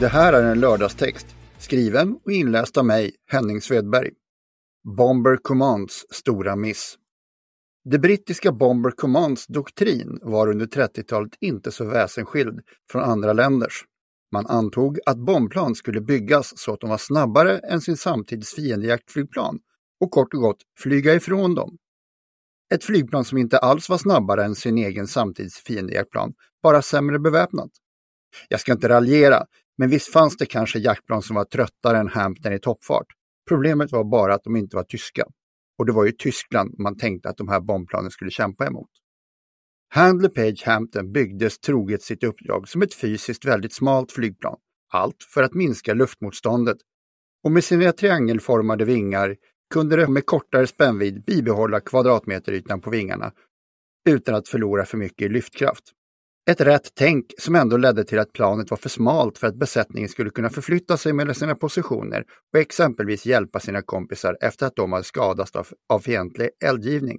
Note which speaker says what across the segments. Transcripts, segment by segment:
Speaker 1: Det här är en lördagstext skriven och inläst av mig, Henning Svedberg. Bomber Commands stora miss. Det brittiska Bomber Commands doktrin var under 30-talet inte så väsensskild från andra länders. Man antog att bombplan skulle byggas så att de var snabbare än sin samtids fiendejaktflygplan och kort och gott flyga ifrån dem. Ett flygplan som inte alls var snabbare än sin egen samtids fiendejaktplan, bara sämre beväpnat. Jag ska inte raljera, men visst fanns det kanske jaktplan som var tröttare än Hampton i toppfart. Problemet var bara att de inte var tyska. Och det var ju Tyskland man tänkte att de här bombplanen skulle kämpa emot. Handler Page Hampton byggdes troget sitt uppdrag som ett fysiskt väldigt smalt flygplan. Allt för att minska luftmotståndet. Och med sina triangelformade vingar kunde det med kortare spännvidd bibehålla kvadratmeterytan på vingarna utan att förlora för mycket i lyftkraft. Ett rätt tänk som ändå ledde till att planet var för smalt för att besättningen skulle kunna förflytta sig mellan sina positioner och exempelvis hjälpa sina kompisar efter att de hade skadats av, av fientlig eldgivning.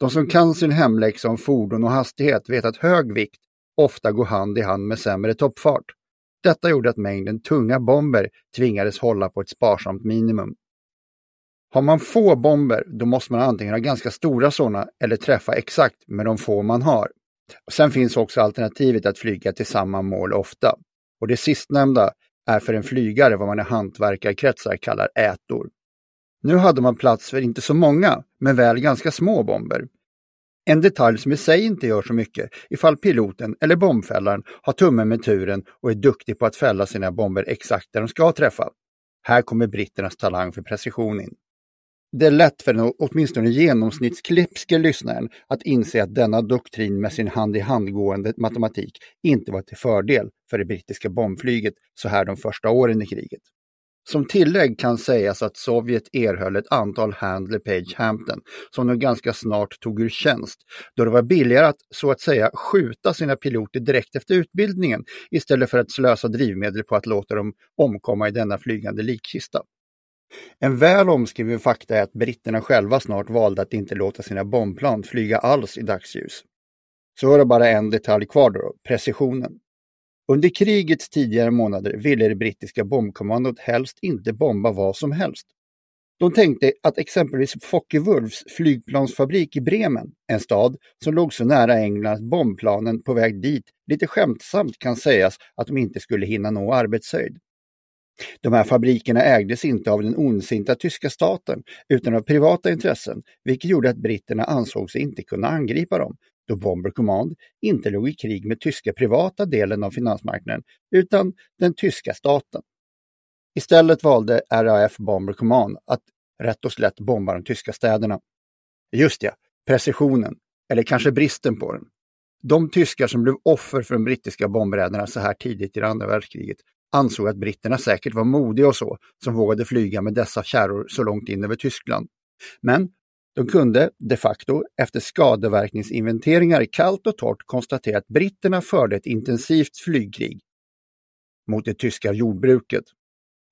Speaker 1: De som kan sin hemläxa om fordon och hastighet vet att hög vikt ofta går hand i hand med sämre toppfart. Detta gjorde att mängden tunga bomber tvingades hålla på ett sparsamt minimum. Har man få bomber, då måste man antingen ha ganska stora sådana eller träffa exakt med de få man har. Sen finns också alternativet att flyga till samma mål ofta. Och det sistnämnda är för en flygare vad man i hantverkarkretsar kallar ätor. Nu hade man plats för inte så många, men väl ganska små bomber. En detalj som i sig inte gör så mycket ifall piloten eller bombfällaren har tummen med turen och är duktig på att fälla sina bomber exakt där de ska träffa. Här kommer britternas talang för precision in. Det är lätt för den åtminstone genomsnittsklipske lyssnaren att inse att denna doktrin med sin hand i handgående matematik inte var till fördel för det brittiska bombflyget så här de första åren i kriget. Som tillägg kan sägas att Sovjet erhöll ett antal Handley Page Hampton som de ganska snart tog ur tjänst, då det var billigare att så att säga skjuta sina piloter direkt efter utbildningen istället för att slösa drivmedel på att låta dem omkomma i denna flygande likkista. En väl omskriven fakta är att britterna själva snart valde att inte låta sina bombplan flyga alls i dagsljus. Så var det bara en detalj kvar då, precisionen. Under krigets tidigare månader ville det brittiska bombkommandot helst inte bomba vad som helst. De tänkte att exempelvis Focke-Wulfs flygplansfabrik i Bremen, en stad som låg så nära England att bombplanen på väg dit lite skämtsamt kan sägas att de inte skulle hinna nå arbetshöjd. De här fabrikerna ägdes inte av den ondsinta tyska staten utan av privata intressen, vilket gjorde att britterna ansåg sig inte kunna angripa dem, då Bomber Command inte låg i krig med tyska privata delen av finansmarknaden, utan den tyska staten. Istället valde RAF Bomber Command att rätt och slätt bomba de tyska städerna. Just ja, precisionen, eller kanske bristen på den. De tyskar som blev offer för de brittiska bombräderna så här tidigt i det andra världskriget ansåg att britterna säkert var modiga och så, som vågade flyga med dessa kärror så långt in över Tyskland. Men de kunde de facto efter skadeverkningsinventeringar kallt och torrt konstatera att britterna förde ett intensivt flygkrig mot det tyska jordbruket.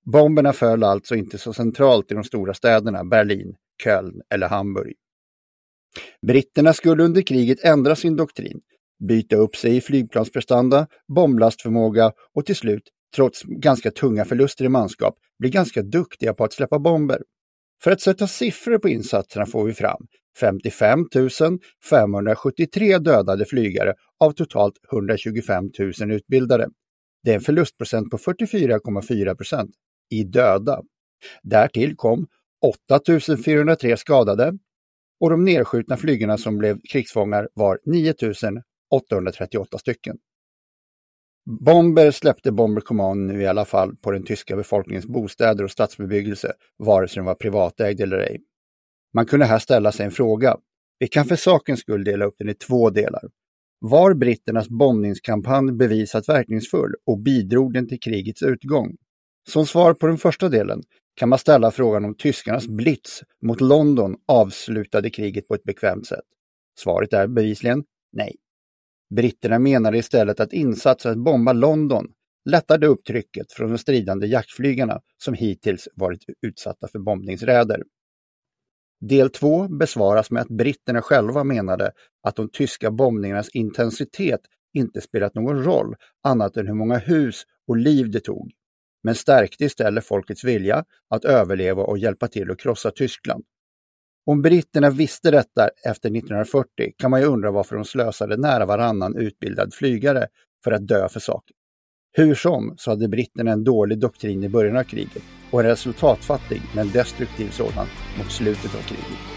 Speaker 1: Bomberna föll alltså inte så centralt i de stora städerna Berlin, Köln eller Hamburg. Britterna skulle under kriget ändra sin doktrin, byta upp sig i flygplansprestanda, bomblastförmåga och till slut trots ganska tunga förluster i manskap, blir ganska duktiga på att släppa bomber. För att sätta siffror på insatserna får vi fram 55 573 dödade flygare av totalt 125 000 utbildade. Det är en förlustprocent på 44,4 procent i döda. Därtill kom 8 403 skadade, och de nedskjutna flygarna som blev krigsfångar var 9 838 stycken. Bomber släppte Bomber Command nu i alla fall på den tyska befolkningens bostäder och stadsbebyggelse, vare sig den var privatägd eller ej. Man kunde här ställa sig en fråga. Vi kan för sakens skull dela upp den i två delar. Var britternas bombningskampanj bevisat verkningsfull och bidrog den till krigets utgång? Som svar på den första delen kan man ställa frågan om tyskarnas blitz mot London avslutade kriget på ett bekvämt sätt. Svaret är bevisligen nej. Britterna menade istället att insatsen att bomba London lättade upp trycket från de stridande jaktflygarna som hittills varit utsatta för bombningsräder. Del 2 besvaras med att britterna själva menade att de tyska bombningarnas intensitet inte spelat någon roll annat än hur många hus och liv det tog, men stärkte istället folkets vilja att överleva och hjälpa till att krossa Tyskland. Om britterna visste detta efter 1940 kan man ju undra varför de slösade nära varannan utbildad flygare för att dö för saken. Hur som så hade britterna en dålig doktrin i början av kriget och en resultatfattig men destruktiv sådan mot slutet av kriget.